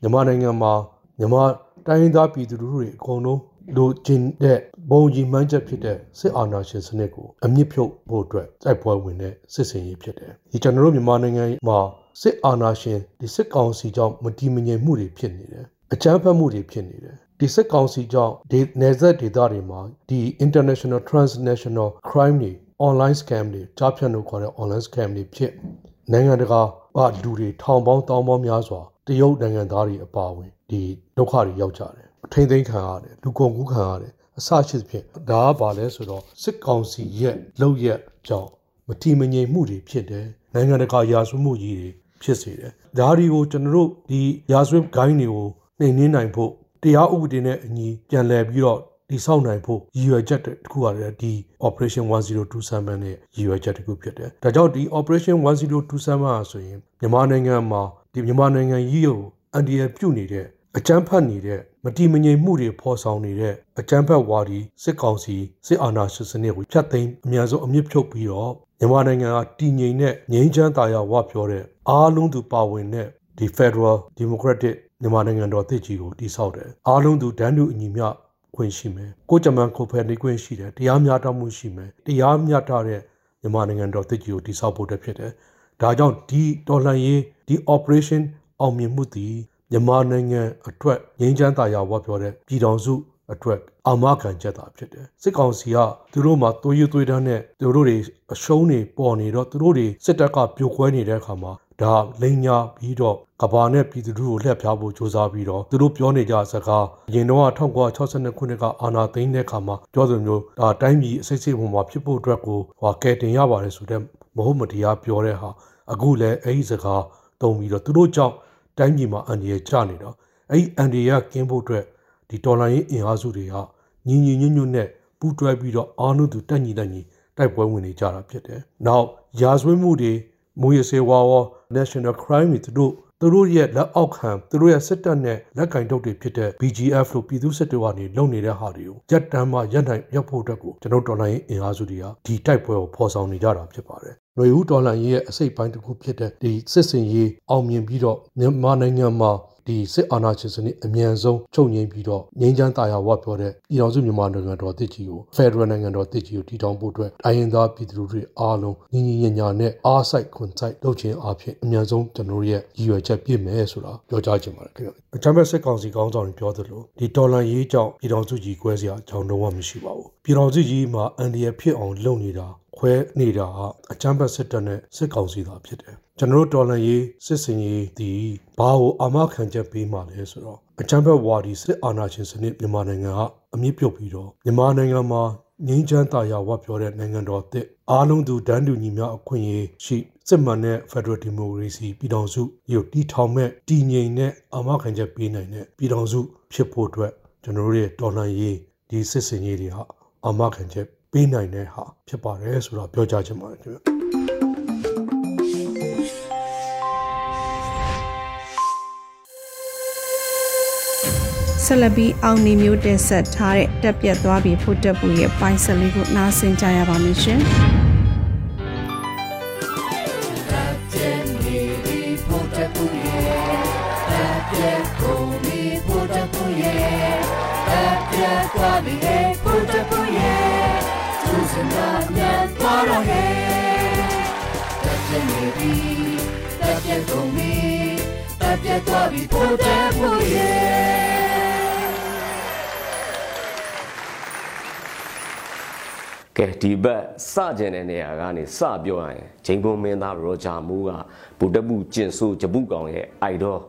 မြန်မာနိုင်ငံမှာမြန်မာတိုင်းရင်းသားပြည်သူလူထုတွေအကုန်လုံးလိုချင်တဲ့ဘုံကြီးမှန်းချက်ဖြစ်တဲ့စစ်အာဏာရှင်စနစ်ကိုအမြင့်ဖြုတ်ဖို့အတွက်တိုက်ပွဲဝင်တဲ့စစ်စင်ရေးဖြစ်တယ်ဒီကျွန်တော်တို့မြန်မာနိုင်ငံမှာစစ်အာဏာရှင်ဒီစစ်ကောင်စီကြောင့်မတည်မငြိမ်မှုတွေဖြစ်နေတယ်အကြမ်းဖက်မှုတွေဖြစ်နေတယ်ဒီစစ်ကောင်စီကြောင့်ဒီနယ်စပ်ဒေသတွေမှာဒီ international transnational crime တွေ online scam တွေကြားဖြတ်လို့ခေါ်တဲ့ online scam တွေဖြစ် နိုင်ငံတကာကလူတွေထောင်ပေါင်းတောင်းပေါင်းများစွာတရုတ်နိုင်ငံသားတွေအပါအဝင်ဒီဒုက္ခတွေရောက်ကြတယ်အထိမ့်သိမ်းခံရတယ်လူကုန်ကူးခံရတယ်အစရှိသဖြင့်ဒါကဘာလဲဆိုတော့စစ်ကောင်စီရဲ့လုပ်ရက်ကြောင့်မတိမငြိမ်မှုတွေဖြစ်တယ်နိုင်ငံတကာရာဇဝမှုကြီးတွေဖြစ်စေတယ်ဒါတွေကိုကျွန်တော်တို့ဒီရာဇဝဂိုင်းတွေကိုနှိမ်နင်းနိုင်ဖို့တရားဥပဒေနဲ့အညီပြန်လည်ပြီးတော့ ဒီဆောက်နိုင်ဖို့ရည်ရွယ်ချက်တစ်ခုကလည်းဒီ operation 1027နဲ့ရည်ရွယ်ချက်တစ်ခုဖြစ်တယ်ဒါကြောင့်ဒီ operation 1027ဟာဆိုရင်မြန်မာနိုင်ငံမှာဒီမြန်မာနိုင်ငံကြီးကိုအန်ဒီရပြုတ်နေတဲ့အကြမ်းဖက်နေတဲ့မတိမငြိမ်မှုတွေဖော်ဆောင်နေတဲ့အကြမ်းဖက်ဝါဒီစစ်ကောင်စီစစ်အာဏာရှင်စနစ်ကိုဖျက်သိမ်းအများဆုံးအမြင့်ဖြုတ်ပြီးတော့မြန်မာနိုင်ငံကတည်ငြိမ်တဲ့ငြိမ်းချမ်းသာယာဝပြောတဲ့အားလုံးသူပါဝင်တဲ့ဒီ Federal Democratic မြန်မာနိုင်ငံတော်တည်ကြီးကိုတည်ဆောက်တယ်အားလုံးသူဒန်းတူအညီမျှ ခွင့်ရှိမယ်ကိုကြမန်ကိုဖယ်နေခွင့်ရှိတယ်တရားမျှတမှုရှိမယ်တရားမျှတတဲ့မြန်မာနိုင်ငံတော်တည်ကြီးကိုတည်ဆောက်ဖို့တည်းဖြစ်တယ်ဒါကြောင့်ဒီတော်လှန်ရေးဒီ operation အောင်မြင်မှုသည်မြန်မာနိုင်ငံအတွက်ငြိမ်းချမ်းသာယာဝပြောတဲ့ပြည်တော်စုအတွက်အာမခံချက်သာဖြစ်တယ်စစ်ကောင်စီကသူတို့မှာသွေးရသွေးတန်းနဲ့သူတို့တွေအရှုံးတွေပေါ်နေတော့သူတို့တွေစစ်တပ်ကပြိုကွဲနေတဲ့အခါမှာ ဒါလိန်ညာပြီးတော့ကဘာနဲ့ပြည်သူတို့ကိုလှည့်ဖျားဖို့စ조사ပြီးတော့သူတို့ပြောနေကြစကားအရင်တော့1962ခုနှစ်ကအာဏာသိမ်းတဲ့အခါမှာပြောဆိုမျိုးဒါတိုင်းပြည်အစိတ်စိတ်ပုံမှာဖြစ်ဖို့အတွက်ကိုဟောကဲတင်ရပါတယ်ဆိုတဲ့မဟုတ်မတရားပြောတဲ့ဟာအခုလည်းအဲ့ဒီစကားတုံပြီးတော့သူတို့ကြောင့်တိုင်းပြည်မှာအန်ဒီရဲ့ကြနေတော့အဲ့ဒီအန်ဒီရဲ့ကင်းဖို့အတွက်ဒီဒေါ်လာရင်းအင်အားစုတွေကညီညီညွတ်ညွတ်နဲ့ပူးတွဲပြီးတော့အာနုသူတက်ညီတက်ညီတိုက်ပွဲဝင်နေကြတာဖြစ်တယ်။နောက်ရာဇဝတ်မှုတွေ မူရစေဝါဝ national crime တွေသူတို့သူတို့ရဲ့လက်အောက်ခံသူတို့ရဲ့စစ်တပ်နဲ့လက်ကင်တုပ်တွေဖြစ်တဲ့ BGF လို့ပြည်သူစစ်တွေကနေလုပ်နေတဲ့ဟာတွေကိုရက်တမ်းမှရက်နိုင်ရက်ဖို့အတွက်ကိုကျွန်တော်တော်လိုင်းအင်အားစုတွေကဒီတိုက်ပွဲကိုဖော်ဆောင်နေကြတာဖြစ်ပါတယ်။ຫນွေဦးတော်လှန်ရေးရဲ့အစိတ်ပိုင်းတစ်ခုဖြစ်တဲ့ဒီစစ်စင်ရေးအောင်မြင်ပြီးတော့မြန်မာနိုင်ငံမှာ ဒီစစ်အာဏာရှင်စနစ်အမြန်ဆုံးချုပ်ငြိမ်းပြီးတော့ငြိမ်းချမ်းသာယာဝပြောတဲ့ပြည်တော်စုမြန်မာနိုင်ငံတော်တည်ကြီးကိုဖက်ဒရယ်နိုင်ငံတော်တည်ကြီးကိုတည်ထောင်ဖို့အတွက်တိုင်းရင်းသားပြည်သူတွေအားလုံးညီညီညညာနဲ့အားစိုက်ခွန်စိုက်လုပ်ခြင်းအပြင်အမြန်ဆုံးကျွန်တော်ရဲ့ရည်ရွယ်ချက်ပြည့်မယ်ဆိုတာပြောကြားချင်ပါတယ်ခင်ဗျ။အချမ်းဘက်စစ်ကောင်စီကောင်းဆောင်တွေပြောသလိုဒီဒေါ်လာရေးကြောင့်ပြည်တော်စုကြီးကွဲစရာအကြောင်းတော့မရှိပါဘူး။ပြည်တော်စုကြီးမှာအန်ဒီရဖြစ်အောင်လုပ်နေတာခွဲနေတာအချမ်းဘက်စစ်တပ်နဲ့စစ်ကောင်စီသာဖြစ်တယ် ကျွန်တော်တို့တော်လှန်ရေးစစ်စင်ရေးဒီဘာကိုအာမခံချက်ပေးမှလဲဆိုတော့အချမ်းဘက်ဝါဒီစစ်အာဏာရှင်စနစ်မြန်မာနိုင်ငံကအမြင့်ပြုတ်ပြီးတော့မြန်မာနိုင်ငံမှာငြိမ်းချမ်းသာယာဝပြောတဲ့နိုင်ငံတော်အသစ်အားလုံးသူတန်းတူညီမျှအခွင့်အရေးရှိစစ်မှန်တဲ့ Federal Democracy ပြည်ထောင်စုရုပ်တည်ထောင်မဲ့တည်ငြိမ်တဲ့အာမခံချက်ပေးနိုင်တဲ့ပြည်ထောင်စုဖြစ်ဖို့အတွက်ကျွန်တော်တို့ရဲ့တော်လှန်ရေးဒီစစ်စင်ရေးတွေဟာအာမခံချက်ပေးနိုင်တဲ့ဟာဖြစ်ပါတယ်ဆိုတော့ပြောကြားချင်ပါတယ်ခင်ဗျ ဆက်လက်ပြီးအောင်နေမျိုးတင်ဆက်ထားတဲ့တက်ပြက်သွားပြီးဖို့တက်ပူရဲ့ပိုင်းဆက်လေးကိုနားဆင်ကြရပါမယ်ရှင်။သွားပြီဟဲ့ဖို့တက်ပူရဲ့သူစင်တာညံသွားတော့ဟဲ့တက်ပြက်နေပြီတက်ပြက်ကုန်ပြီတက်ပြက်သွားပြီဖို့တက်ပူရဲ့ ကဲဒီဘက်စကျင်တဲ့နေရာကနေစပြောရရင်ဂျိန်ဘုံမင်းသားရောဂျာမူးကဗုဒ္ဓဘုကျင်ဆိုးဂျပုကောင်ရဲ့အိုက်တော်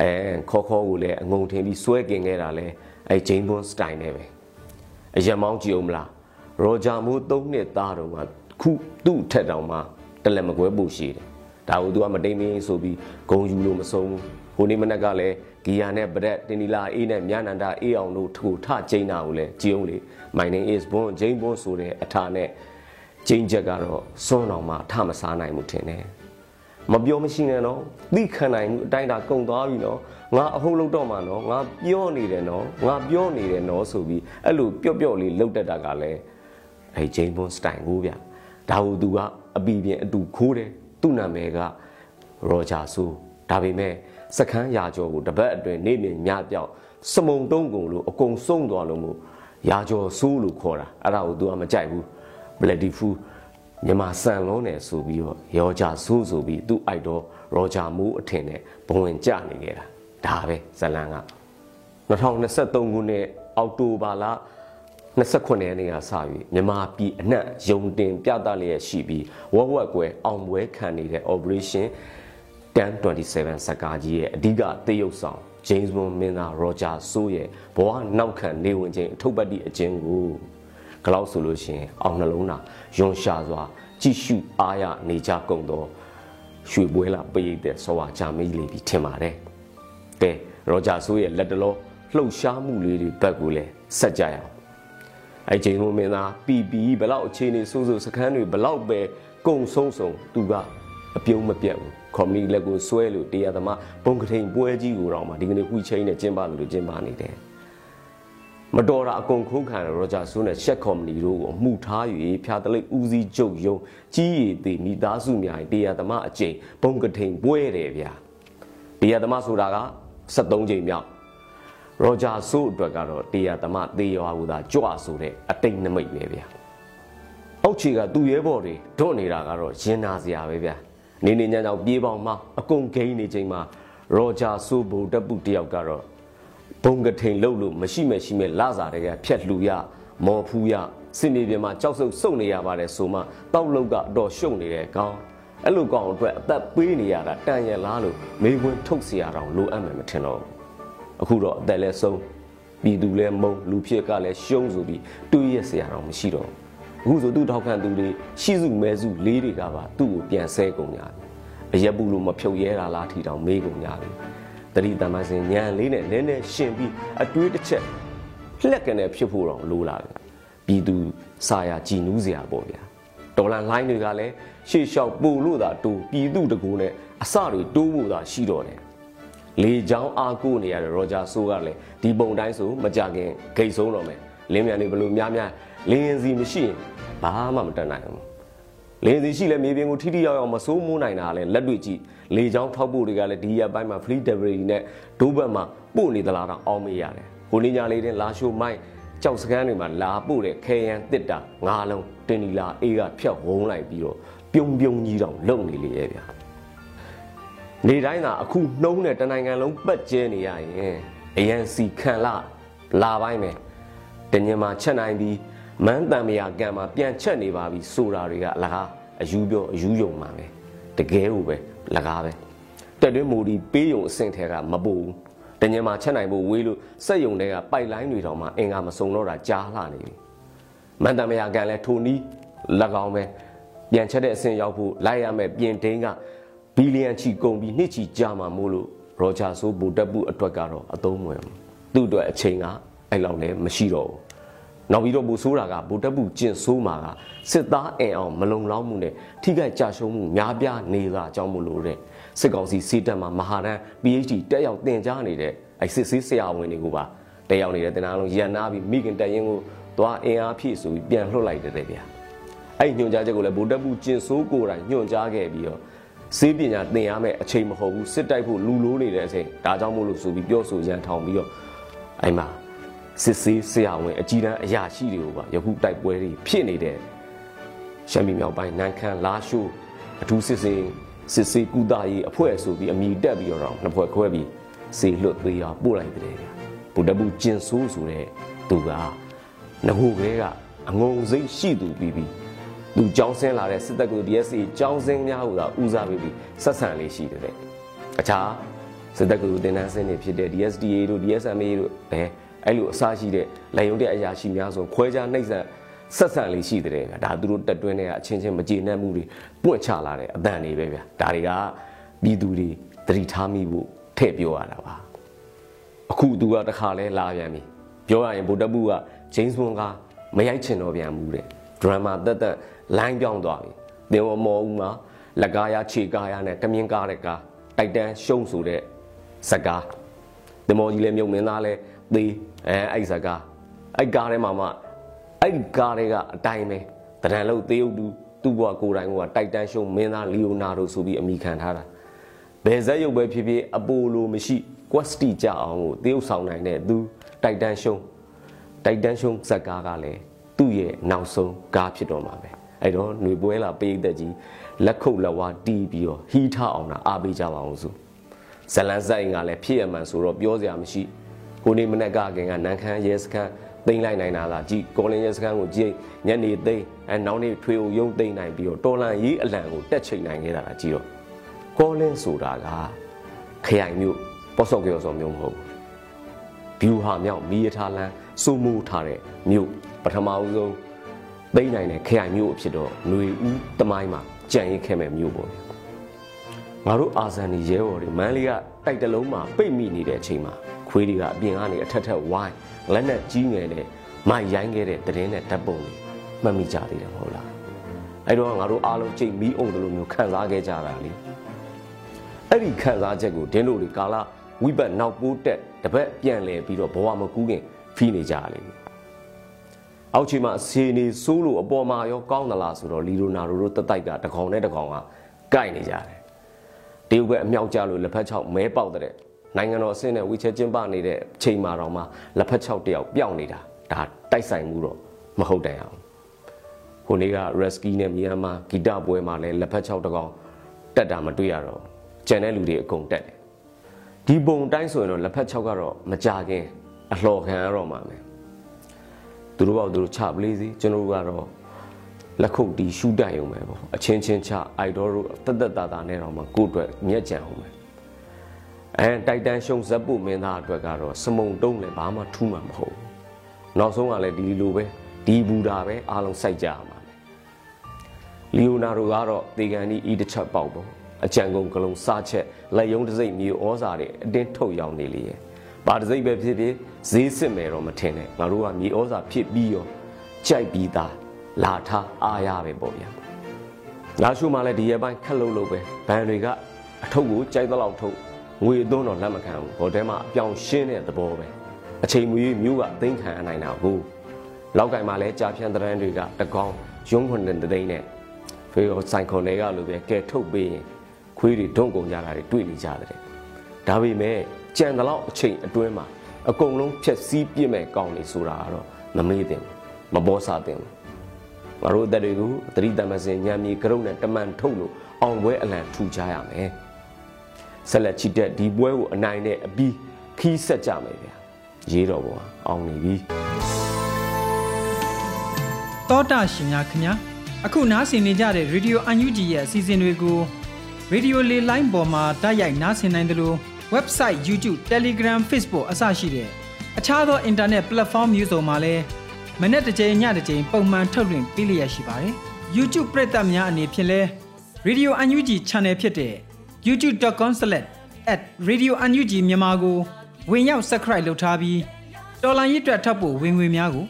အဲခေါ်ခေါ်ကိုလည်းအငုံထင်ပြီးစွဲกินခဲ့တာလဲအဲဂျိန်ဘွန်စတိုင်နဲ့ပဲအယံမောင်းကြည့်အောင်မလားရောဂျာမိုး၃နှစ်သားတော့ကခုသူ့ထက်တောင်မှတလက်မကွဲပို့ရှိတယ်ဒါကိုသူကမတိမ်မင်းဆိုပြီးဂုံယူလို့မဆုံးဘူးဟိုနေ့မနက်ကလည်း ဂီယာနဲ့ဗရက်တင်နီလာအေးနဲ့မြနန္ဒအေးအောင်တို့ထိုထကျင်းတာကိုလည်းကြည်အောင်လေ my name is bon ဂျိန်းဘွန်ဆိုတဲ့အထာနဲ့ကျင်းချက်ကတော့စွန်းတော်မှထမစားနိုင်မှုထင်တယ်မပြောမရှိနဲ့နော်သိခံနိုင်မှုအတိုင်းတာကုံသွားပြီနော်ငါအဟုတ်လို့တော့မှနော်ငါပြောနေတယ်နော်ငါပြောနေတယ်နော်ဆိုပြီးအဲ့လိုပျော့ပျော့လေးလှုပ်တတ်တာကလည်းအဲဂျိန်းဘွန်စတိုင်ကိုဗျဒါဟိုသူကအပီပြင်အတူခိုးတယ်သူ့နာမည်ကရောဂျာဆူဒါပေမဲ့ စခန်းရာကျော်ကိုတပတ်အတွင်းနေမြင်ညပြောက်စမုံတုံးကုန်လို့အကုန်ဆုံးသွားလို့မို့ရာကျော်ဆိုးလို့ခေါ်တာအဲ့ဒါကိုသူကမကြိုက်ဘူး bloody fool မြန်မာစံလုံးနယ်ဆိုပြီးတော့ရောဂျာဆိုးဆိုပြီးသူ့အိုက်တော့ရောဂျာမိုးအထင်နဲ့ဘဝင်ကြနေခဲ့တာဒါပဲဇလန်က2023ခုနှစ်အောက်တိုဘာလ29ရက်နေ့ကစပြီးမြန်မာပြည်အနှံ့ယုံတင်ပြသလျက်ရှိပြီးဝက်ဝက်ကွယ်အောင်ပွဲခံနေတဲ့ operation 1027စကားကြီးရဲ့အဓိကသေရုပ်ဆောင် James Bond မင်းသား Roger So ရဲ့ဘဝနောက်ခံနေဝင်ခြင်းအထုပ်ပတ်တိအကျဉ်းကိုဂလောက်ဆိုလို့ရှိရင်အောင်နှလုံးသားယွန်ရှာစွာကြည့်ရှုအားရနေကြကုန်သောရွှေပွဲလာပိတ်တဲ့ဆောဝါချာမေးလေးပြီးထင်ပါတယ်။ကဲရောဂျာဆိုးရဲ့လက်တလောလှုပ်ရှားမှုလေးတွေဘက်ကိုလည်းဆက်ကြရအောင်။အဲချိန်လုံးမင်းသား PPE ဘလောက်အခြေအနေစိုးစိုးစခန်းတွေဘလောက်ပဲကုံဆုံးဆုံးသူက အပြုံးမပြတ်ဘူး။ community လက်ကိုဆွဲလို့တရားသမားဘုံကထိန်ပွဲကြီးကိုတော့မှဒီကနေ့ဝှီချင်းနဲ့ကျင်းပလို့ကျင်းပနေတယ်။မတော်တာအကုန်ခုခံရောဂျာဆိုးနဲ့ရှက်ကော်မနီတို့ကိုအမှုထား၍ဖျားတလိပ်ဦးစီးချုပ်ယုံကြီးရည်သေးမိသားစုများတရားသမားအကျိန်ဘုံကထိန်ပွဲတယ်ဗျာတရားသမားဆိုတာက73ချိန်မြောက်ရောဂျာဆိုးအတွက်ကတော့တရားသမားသေရွာကိုသာကြွဆိုတဲ့အတိတ်နမိတ်ပဲဗျာအောက်ခြေကသူ့ရဲဘော်တွေဒွတ်နေတာကတော့ရင်နာစရာပဲဗျာ နေနေညံ့ညောင်ပြေးပေါင်းမှအကုန်ဂိမ်းနေချိန်မှာရောဂျာဆိုးဘူတက်ပုတယောက်ကတော့ဘုံကထိန်လို့လို့မရှိမဲ့ရှိမဲ့လစာတွေကဖြက်လှူရမော်ဖူးရစင်မြေပြင်မှာကြောက်ဆုပ်စုပ်နေရပါတယ်ဆိုမှတောက်လုတ်ကအတော်ရှုံနေတဲ့ကောင်းအဲ့လိုကောင်အတွက်အသက်ပေးနေရတာတန်ရလားလို့မေးခွန်းထုတ်เสียတောင်လိုအပ်မယ်မထင်တော့အခုတော့အသက်လည်းဆုံးပြည်သူလည်းမုံလူဖြစ်ကလည်းရှုံးဆိုပြီးတွေးရเสียတောင်မရှိတော့ အခုဆိုသူ့ထောက်ခံသူတွေရှိစုမဲစုလေးတွေကပါသူ့ကိုပြန်ဆဲကုန်ကြတယ်အရက်ဘူးလို့မဖြုတ်ရဲတာလားထီတောင်မေးကုန်ကြတယ်တတိတမန်စင်ညံလေးနဲ့နည်းနည်းရှင်ပြီးအတွေးတစ်ချက်လှက်ကနေဖြစ်ဖို့တော့လိုလာတယ်ပြည်သူစာယာကြည်နူးစရာပေါ့ဗျာဒေါ်လာလိုင်းတွေကလည်းရှေ့လျှောက်ပို့လို့သာတူပြည်သူတကူနဲ့အစတွေတိုးဖို့သာရှိတော့တယ်လေချောင်းအားကိုနေရတဲ့ရောဂျာဆိုးကလည်းဒီပုံတိုင်းဆိုမကြခင်ဂိတ်ဆုံးတော့မယ်လင်းမြန်တွေဘလို့များများလင်းရင်စီမရှိရင် ဘာမှမတတ်နိုင်ဘူးလင်းစီရှိလဲမြေပြင်ကိုထိထိရောက်ရောက်မစိုးမိုးနိုင်တာလဲလက်တွေ့ကြည့်လေချောင်းထောက်ဖို့တွေကလည်းဒီရက်ပိုင်းမှာ free delivery နဲ့ဒိုးဘက်မှာပို့နေသလားတော့အောင်းမေးရတယ်ဟိုနေ့ညလေးတင်လာရှိုးမိုင်းကြောက်စကန်းတွေမှာလာပို့တဲ့ခဲရန်တစ်တာငါးလုံးတင်နီလာအေးကဖြတ်ဝုံးလိုက်ပြီးတော့ပြုံပြုံကြီးတောင်လုံနေလေရဲ့ဗျာနေတိုင်းသာအခုနှုံးတဲ့တနိုင်ငံလုံးပတ်ကျဲနေရရင်အရန်စီခံလာလာပိုင်းပဲတညမှာချက်နိုင်ပြီး မန်းတံမယာကံမှာပြန်ချက်နေပါပြီဆိုတာတွေကအလကားအယူပြောအယူယုံမှာပဲတကယ်ကိုပဲလကားပဲတက်တွင်းမူဒီပေးယုံအဆင့်ထဲကမပူဘူးတညမှာချက်နိုင်ဖို့ဝေးလို့စက်ယုံတွေကပိုက်လိုင်းတွေတောင်မှအင်္ဂါမစုံတော့တာကြားလှနေပြီမန်တမယာကန်လဲထိုနီး၎င်းပဲပြန်ချက်တဲ့အဆင့်ရောက်ဖို့လိုက်ရမယ်ပြင်ဒင်းကဘီလီယံချီကုန်ပြီးနှစ်ချီကြာမှာမို့လို့ရောဂျာဆိုဘူတက်ပူအတွက်ကတော့အသုံးဝင်သူ့အတွက်အချိန်ကအဲ့လောက်လည်းမရှိတော့ဘူး နောက်ပြီးတော့ဘူဆိုးတာကဘူတက်ပူကျင့်ဆိုးမှာကစစ်သားအင်အောင်မလုံလောက်မှုနဲ့ထိခိုက်ကြရှုံးမှုများပြားနေတာအကြောင်းမို့လို့တဲ့စစ်ကောင်စီစီတက်မှာမဟာတန်း PhD တက်ရောက်သင်ကြားနေတဲ့အဲစစ်ဆေးဆရာဝန်တွေကိုပါတက်ရောက်နေတဲ့တင်အားလုံးရန်နာပြီးမိခင်တက်ရင်ကိုသွားအင်အားဖြည့်ဆိုပြီးပြန်လွှတ်လိုက်တယ်တဲ့ဗျာအဲ့ညွှန်ကြားချက်ကိုလည်းဗိုလ်တပ်ဘူးကျင်ဆိုးကိုယ်တိုင်ညွှန်ကြားခဲ့ပြီးတော့စေးပညာသင်ရမယ့်အချိန်မဟုတ်ဘူးစစ်တိုက်ဖို့လူလိုနေတဲ့အချိန်ဒါကြောင့်မို့လို့ဆိုပြီးပြောဆိုရန်ထောင်ပြီးတော့အဲ့မှာ စစ်ဆေးဆရာဝန်အကြီးတန်းအရာရှိတွေကိုပါယခုတိုက်ပွဲတွေဖြစ်နေတဲ့ရှမ်းပြည်မြောက်ပိုင်းနန်းခမ်းလာရှိုးအထူးစစ်စင်စစ်စေးကုသရေးအဖွဲ့ဆိုပြီးအမိတက်ပြီးတော့နှစ်ဖွဲ့ခွဲပြီးစေလွတ်သေးရပို့လိုက်တယ်ဗျာဗုဒ္ဓဘူးကျင်ဆိုးဆိုတဲ့သူကငဟုကလေးကအငုံစိတ်ရှိသူပြီးပြီးသူကြောင်းဆင်းလာတဲ့စစ်တပ်က DSA ကြောင်းဆင်းများဟူတာဦးစားပေးပြီးဆက်ဆံလေးရှိတယ်တဲ့အခြားစစ်တပ်ကတင်နန်းစင်းတွေဖြစ်တဲ့ DSDA တို့ DSMA တို့အဲ အဲ့လိုအစားရှိတဲ့လက်ရုံတဲ့အရာရှိများဆိုခွဲခြားနှိမ့်ဆက်ဆက်ဆံလေးရှိတဲ့ကဒါသူတို့တက်တွင်းတွေကအချင်းချင်းမကျေနပ်မှုတွေပွင့်ချလာတဲ့အတန်တွေပဲဗျာဒါတွေကပြည်သူတွေသတိထားမိဖို့ထည့်ပြောရတာပါအခုသူကတခါလဲလာပြန်ပြီပြောရရင်ဗိုလ်တပ်ဘူးကဂျိမ်းစ်ဘွန်ကမရိုက်ချင်တော့ပြန်ဘူးတဲ့ဒရမာတက်တက်လိုင်းပြောင်းသွားပြီသင်ဝမော်ဦးမှာလက်ကားရခြေကားရနဲ့တမင်ကားတဲ့ကားတိုက်တန်းရှုံးဆိုတဲ့ဇကားသင်မော်ကြီးလည်းမြုံမင်းသားလည်း သေးအဲအဲ့ဇကားအဲ့ကားထဲမှာမှအဲ့ကားတွေကအတိုင်းပဲတရံလို့သေယုတ်တူသူ့ဘဝကိုယ်တိုင်ကတိုက်တန်းရှုံးမင်းသားလီယိုနာဒိုဆိုပြီးအမိခံထားတာဘယ်ဇက်ရုပ်ပဲဖြစ်ဖြစ်အပိုလိုမရှိ quest ကြအောင်ကိုသေယုတ်ဆောင်နိုင်တဲ့သူတိုက်တန်းရှုံးတိုက်တန်းရှုံးဇက်ကားကလည်းသူ့ရဲ့နောက်ဆုံးကားဖြစ်တော့မှာပဲအဲ့တော့ຫນွေပွဲလာပေးသက်ကြီးလက်ခုပ်လက်ဝါးတီးပြီးတော့ဟီးထအောင်တာအားပေးကြပါအောင်စို့ဇလန်ဆိုင်ကလည်းဖြစ်ရမှန်ဆိုတော့ပြောစရာမရှိ ကိုနေမနက်ကခင်ကနန်းခမ်းရဲစခန်းသိမ်းလိုက်နိုင်တာလားကြည်ကောလင်းရဲစခန်းကိုကြည့်ညနေသိမ်းအဲနောက်နေ့ထွေဦးရုံသိမ်းနိုင်ပြီးတော့တော်လန်ရေးအလံကိုတက်ချိတ်နိုင်ခဲ့တာကြည်တော့ကောလင်းဆိုတာကခရိုင်မျိုးပေါ့ဆော့ကြော်စော်မျိုးမဟုတ်ဘူးဘျူဟာမြောက်မီးရထားလန်းစိုးမိုးထားတဲ့မြို့ပထမဦးဆုံးသိမ်းနိုင်တဲ့ခရိုင်မျိုးအဖြစ်တော့ຫນွေဦးတမိုင်းမှာကြံ့ရင်ခဲ့မဲ့မျိုးပေါ့ငါတို့အာဇန်ဒီရဲဘော်တွေမန်းလေးကတိုက်တလုံးမှာပိတ်မိနေတဲ့အချိန်မှာ ခွေးတွေကအပြင်ကနေအထက်ထက်ဝိုင်းလက်နဲ့ကြီးငယ်နဲ့မိုက်ရိုင်းခဲ့တဲ့တရင်နဲ့ဓာတ်ပုံတွေမှတ်မိကြသေးတယ်မဟုတ်လားအဲ့တော့ငါတို့အားလုံးကြိတ်မီးအောင်တယ်လို့မျိုးခံစားခဲ့ကြတာလေအဲ့ဒီခံစားချက်ကိုဒင်းတို့တွေကာလာဝိဘတ်နောက်ပိုးတက်တပတ်ပြန်လဲပြီးတော့ဘဝမကူးခင်ဖီးနေကြရလိမ့်မယ်အောက်ခြေမှာဆေနေဆိုးလို့အပေါ်မှာရောကောင်းသလားဆိုတော့လီရိုနာရိုတို့တက်တိုက်ကတကောင်နဲ့တကောင်ကကိုက်နေကြတယ်တရုတ်ကအမြောက်ကြလို့လက်ဖက်ချောက်မဲပေါက်တဲ့ နိုင်ငံတော်အဆင့်နဲ့ဝီချဲကျင်းပနေတဲ့အချိန်မှာတော့မှလက်ဖက်ချောက်တယောက်ပျောက်နေတာဒါတိုက်ဆိုင်မှုတော့မဟုတ်တယ်အောင်ဟိုနေ့က rescue နဲ့မြန်မာဂီတပွဲမှာလည်းလက်ဖက်ချောက်တကောင်တက်တာမတွေ့ရတော့ကျန်တဲ့လူတွေအကုန်တက်တယ်ဒီပုံတိုင်းဆိုရင်တော့လက်ဖက်ချောက်ကတော့မကြခင်အလှော်ခံရတော့မှာမယ်သူတို့ကသူတို့ချပလေးစီကျွန်တော်တို့ကတော့လက်ခုပ်တီးရှူတိုင်အောင်ပဲပေါ့အချင်းချင်းချအိုက်ဒေါ်တို့တက်တက်တာတာနဲ့တော့မှကိုယ့်အတွက်မြက်ကြံအောင်ပဲ အဲတိုက်တန်ရှုံဇက်ပုမင်းသားအတွက်ကတော့စမုံတုံးလည်းဘာမှထူးမှာမဟုတ်ဘူးနောက်ဆုံးကလည်းဒီလိုပဲဒီဘူတာပဲအားလုံးစိုက်ကြရမှာလီယိုနာဒိုကတော့တေဂန်ဒီဤတစ်ချက်ပေါက်ပေါ့အကြံကုန်ကလုံးစားချက်လက်ယုံတစ်စိတ်မျိုးဩဇာတွေအတင်းထုတ်ရောင်းနေလေရဲ့ဘာတစ်စိတ်ပဲဖြစ်ဖြစ်ဈေးစစ်မယ်တော့မထင်နဲ့ငါတို့ကမြေဩဇာဖြစ်ပြီးရောကြိုက်ပြီးသားလာထားအားရပဲပေါ့ဗျာလာရှုမှလည်းဒီရဲ့ပိုင်းခက်လို့လို့ပဲဘန်တွေကအထုပ်ကိုကြိုက်သလောက်ထုတ် ငွေအသွန်းတော့လက်မခံဘူးဟိုတဲမှာအပြောင်ရှင်းတဲ့သဘောပဲအချိန်မီမျိုးကသိမ့်ခံနိုင်တာကိုလောက်ကင်မှာလည်းကြာဖြန့်တရန်းတွေကတကောင်းရုံးခွန်တဲ့တိန်နဲ့ဖေရောဆိုင်ခွန်တွေကလို့ပဲကဲထုတ်ပေးရင်ခွေးတွေဒုံကုန်ကြတာတွေတွေ့နေကြတယ်ဒါပေမဲ့ကြံတလောက်အချိန်အတွင်းမှာအကုန်လုံးဖြက်စီးပြစ်မဲ့ကောင်းနေဆိုတာကတော့မမေ့သင့်ဘူးမဘောစာသင့်ဘူးငါတို့အသက်တွေကိုသတိတမစင်ညံမီကရုတ်နဲ့တမန်ထုတ်လို့အောင်ပွဲအလံထူကြရမယ် ဆက်လက်ချီတက်ဒီပွဲကိုအနိုင်နဲ့အပြီးခီးဆက်ကြမယ်ဗျာရေးတော်ဘောအောင်နေပြီတောတာရှင်များခင်ဗျာအခုနားဆင်နေကြတဲ့ Radio UNG ရဲ့အစီအစဉ်တွေကို Radio လေလိုင်းပေါ်မှာတိုက်ရိုက်နားဆင်နိုင်တယ်လို့ website YouTube Telegram Facebook အစရှိတဲ့အခြားသော internet platform မျိုးစုံမှာလည်းမနေ့တစ်ချိန်ညတစ်ချိန်ပုံမှန်ထုတ်လွှင့်ပေးလျက်ရှိပါတယ်။ YouTube ပရိသတ်များအနေဖြင့်လဲ Radio UNG Channel ဖြစ်တဲ့ youtube.com/radiounug မြန်မာကိုဝင်ရောက် subscribe လုပ်ထားပြီးတော်လိုင်းရစ်တွက်ထပ်ဖို့ဝင်ငွေများကို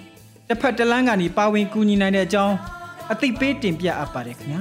တစ်ဖက်တစ်လမ်းကနေပါဝင်ကူညီနိုင်တဲ့အကြောင်းအသိပေးတင်ပြအပ်ပါတယ်ခင်ဗျာ